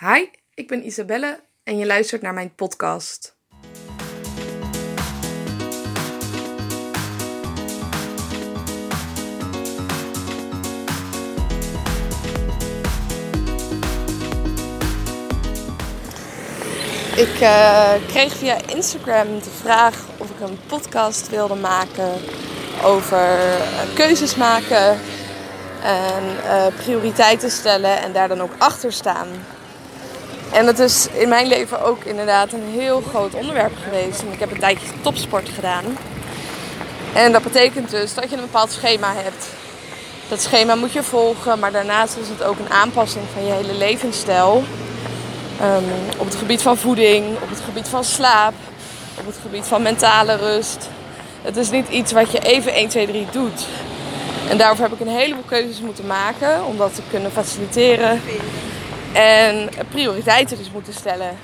Hi, ik ben Isabelle en je luistert naar mijn podcast. Ik uh, kreeg via Instagram de vraag of ik een podcast wilde maken over uh, keuzes maken en uh, prioriteiten stellen en daar dan ook achter staan. En dat is in mijn leven ook inderdaad een heel groot onderwerp geweest. En ik heb een tijdje topsport gedaan. En dat betekent dus dat je een bepaald schema hebt. Dat schema moet je volgen, maar daarnaast is het ook een aanpassing van je hele levensstijl. Um, op het gebied van voeding, op het gebied van slaap, op het gebied van mentale rust. Het is niet iets wat je even 1, 2, 3 doet. En daarvoor heb ik een heleboel keuzes moeten maken om dat te kunnen faciliteren. En prioriteiten dus moeten stellen.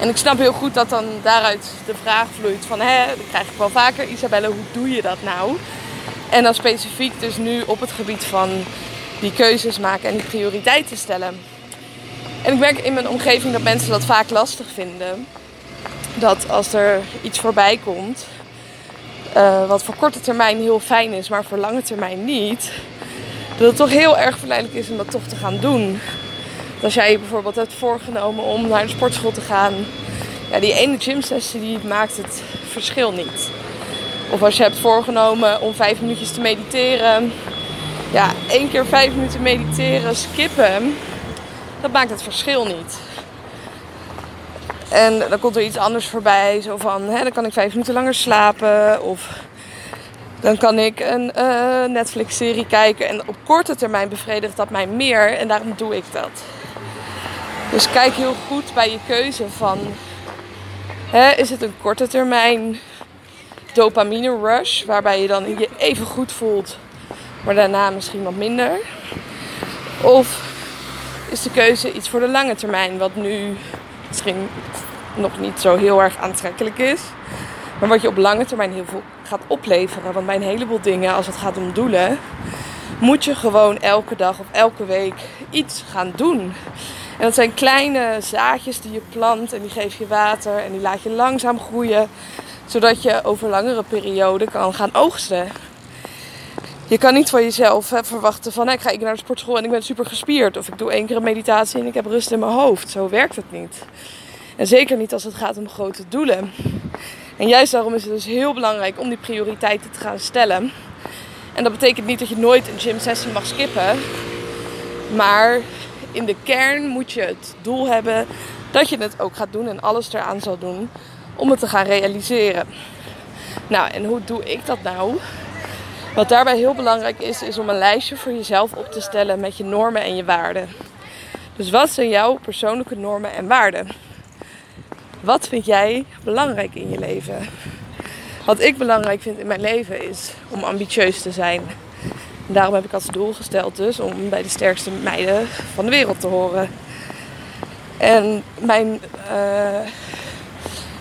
En ik snap heel goed dat dan daaruit de vraag vloeit van... Hè, dat krijg ik wel vaker, Isabelle, hoe doe je dat nou? En dan specifiek dus nu op het gebied van die keuzes maken en die prioriteiten stellen. En ik merk in mijn omgeving dat mensen dat vaak lastig vinden. Dat als er iets voorbij komt, uh, wat voor korte termijn heel fijn is, maar voor lange termijn niet, dat het toch heel erg verleidelijk is om dat toch te gaan doen. Als jij bijvoorbeeld hebt voorgenomen om naar de sportschool te gaan, ja, die ene gymsessie die maakt het verschil niet. Of als je hebt voorgenomen om vijf minuutjes te mediteren, ja, één keer vijf minuten mediteren, skippen, dat maakt het verschil niet. En dan komt er iets anders voorbij. Zo van, hè, dan kan ik vijf minuten langer slapen. Of dan kan ik een uh, Netflix-serie kijken. En op korte termijn bevredigt dat mij meer. En daarom doe ik dat. Dus kijk heel goed bij je keuze van... Hè, is het een korte termijn dopamine rush? Waarbij je dan je even goed voelt. Maar daarna misschien wat minder. Of is de keuze iets voor de lange termijn. Wat nu misschien nog niet zo heel erg aantrekkelijk is. Maar wat je op lange termijn heel veel gaat opleveren. Want bij een heleboel dingen, als het gaat om doelen, moet je gewoon elke dag of elke week iets gaan doen. En dat zijn kleine zaadjes die je plant en die geef je water en die laat je langzaam groeien. Zodat je over langere perioden kan gaan oogsten. Je kan niet van jezelf hè, verwachten van ik ga ik naar de sportschool en ik ben super gespierd. Of ik doe één keer een meditatie en ik heb rust in mijn hoofd. Zo werkt het niet. En zeker niet als het gaat om grote doelen. En juist daarom is het dus heel belangrijk om die prioriteiten te gaan stellen. En dat betekent niet dat je nooit een gym sessie mag skippen. Maar in de kern moet je het doel hebben dat je het ook gaat doen en alles eraan zal doen om het te gaan realiseren. Nou, en hoe doe ik dat nou? Wat daarbij heel belangrijk is, is om een lijstje voor jezelf op te stellen met je normen en je waarden. Dus wat zijn jouw persoonlijke normen en waarden? Wat vind jij belangrijk in je leven? Wat ik belangrijk vind in mijn leven is om ambitieus te zijn. En daarom heb ik als doel gesteld dus om bij de sterkste meiden van de wereld te horen. En mijn, uh,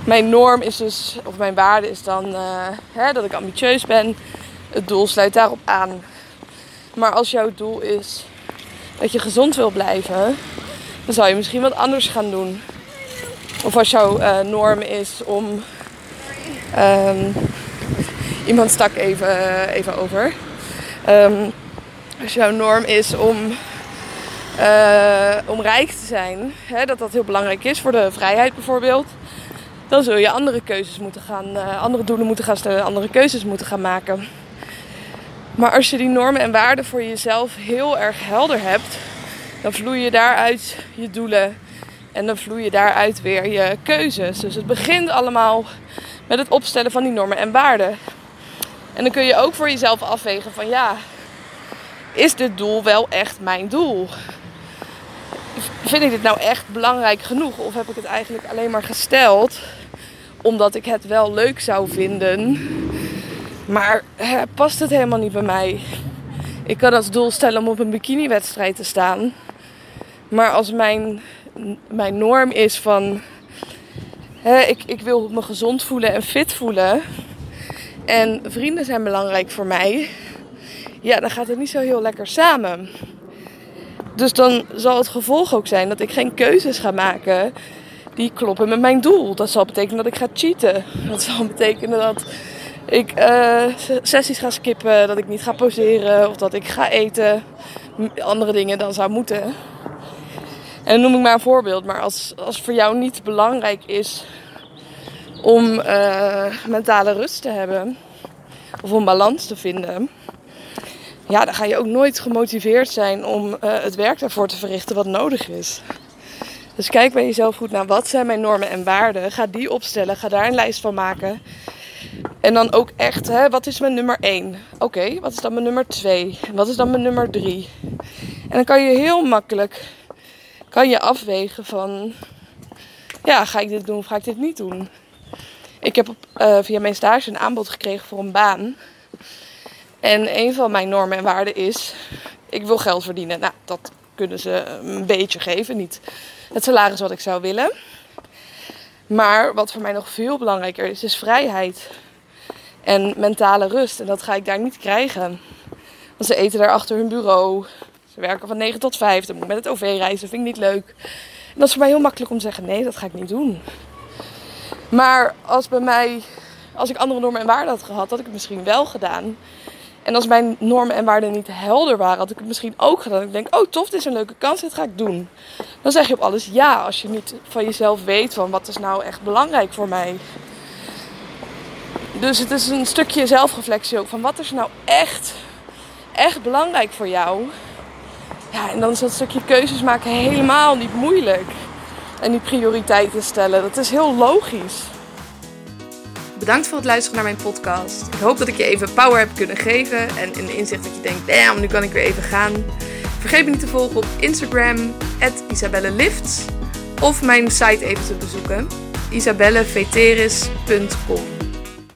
mijn norm is dus, of mijn waarde is dan uh, hè, dat ik ambitieus ben. Het doel sluit daarop aan. Maar als jouw doel is dat je gezond wil blijven, dan zou je misschien wat anders gaan doen. Of als jouw uh, norm is om. Um, iemand stak even, even over. Als jouw norm is om, uh, om rijk te zijn, hè, dat dat heel belangrijk is voor de vrijheid bijvoorbeeld, dan zul je andere keuzes moeten gaan, uh, andere doelen moeten gaan stellen, andere keuzes moeten gaan maken. Maar als je die normen en waarden voor jezelf heel erg helder hebt, dan vloeien daaruit je doelen en dan vloeien daaruit weer je keuzes. Dus het begint allemaal met het opstellen van die normen en waarden. En dan kun je ook voor jezelf afwegen van ja, is dit doel wel echt mijn doel? Vind ik dit nou echt belangrijk genoeg? Of heb ik het eigenlijk alleen maar gesteld omdat ik het wel leuk zou vinden? Maar past het helemaal niet bij mij? Ik kan als doel stellen om op een bikiniwedstrijd te staan. Maar als mijn mijn norm is van hè, ik, ik wil me gezond voelen en fit voelen. En vrienden zijn belangrijk voor mij. Ja, dan gaat het niet zo heel lekker samen. Dus dan zal het gevolg ook zijn dat ik geen keuzes ga maken die kloppen met mijn doel. Dat zal betekenen dat ik ga cheaten. Dat zal betekenen dat ik uh, sessies ga skippen, dat ik niet ga poseren of dat ik ga eten. Andere dingen dan zou moeten. En noem ik maar een voorbeeld. Maar als, als voor jou niet belangrijk is om uh, mentale rust te hebben of om balans te vinden, ja, dan ga je ook nooit gemotiveerd zijn om uh, het werk daarvoor te verrichten wat nodig is. Dus kijk bij jezelf goed naar wat zijn mijn normen en waarden. Ga die opstellen, ga daar een lijst van maken. En dan ook echt, hè, wat is mijn nummer 1? Oké, wat is dan mijn nummer 2? Wat is dan mijn nummer 3? En dan kan je heel makkelijk kan je afwegen van, ja, ga ik dit doen of ga ik dit niet doen? Ik heb uh, via mijn stage een aanbod gekregen voor een baan. En een van mijn normen en waarden is, ik wil geld verdienen. Nou, dat kunnen ze een beetje geven, niet het salaris wat ik zou willen. Maar wat voor mij nog veel belangrijker is, is vrijheid. En mentale rust. En dat ga ik daar niet krijgen. Want ze eten daar achter hun bureau. Ze werken van 9 tot 5. Dan moet ik met het OV reizen. Vind ik niet leuk. En dat is voor mij heel makkelijk om te zeggen: nee, dat ga ik niet doen. Maar als bij mij, als ik andere normen en waarden had gehad, had ik het misschien wel gedaan. En als mijn normen en waarden niet helder waren, had ik het misschien ook gedaan. Ik denk, oh tof, dit is een leuke kans, dit ga ik doen. Dan zeg je op alles ja, als je niet van jezelf weet van wat is nou echt belangrijk voor mij. Dus het is een stukje zelfreflectie ook van wat is nou echt, echt belangrijk voor jou. Ja, en dan is dat stukje keuzes maken helemaal niet moeilijk. En die prioriteiten stellen, dat is heel logisch. Bedankt voor het luisteren naar mijn podcast. Ik hoop dat ik je even power heb kunnen geven en een inzicht dat je denkt, damn, nu kan ik weer even gaan. Vergeet me niet te volgen op Instagram, isabellelifts. Of mijn site even te bezoeken, isabelleveteris.com.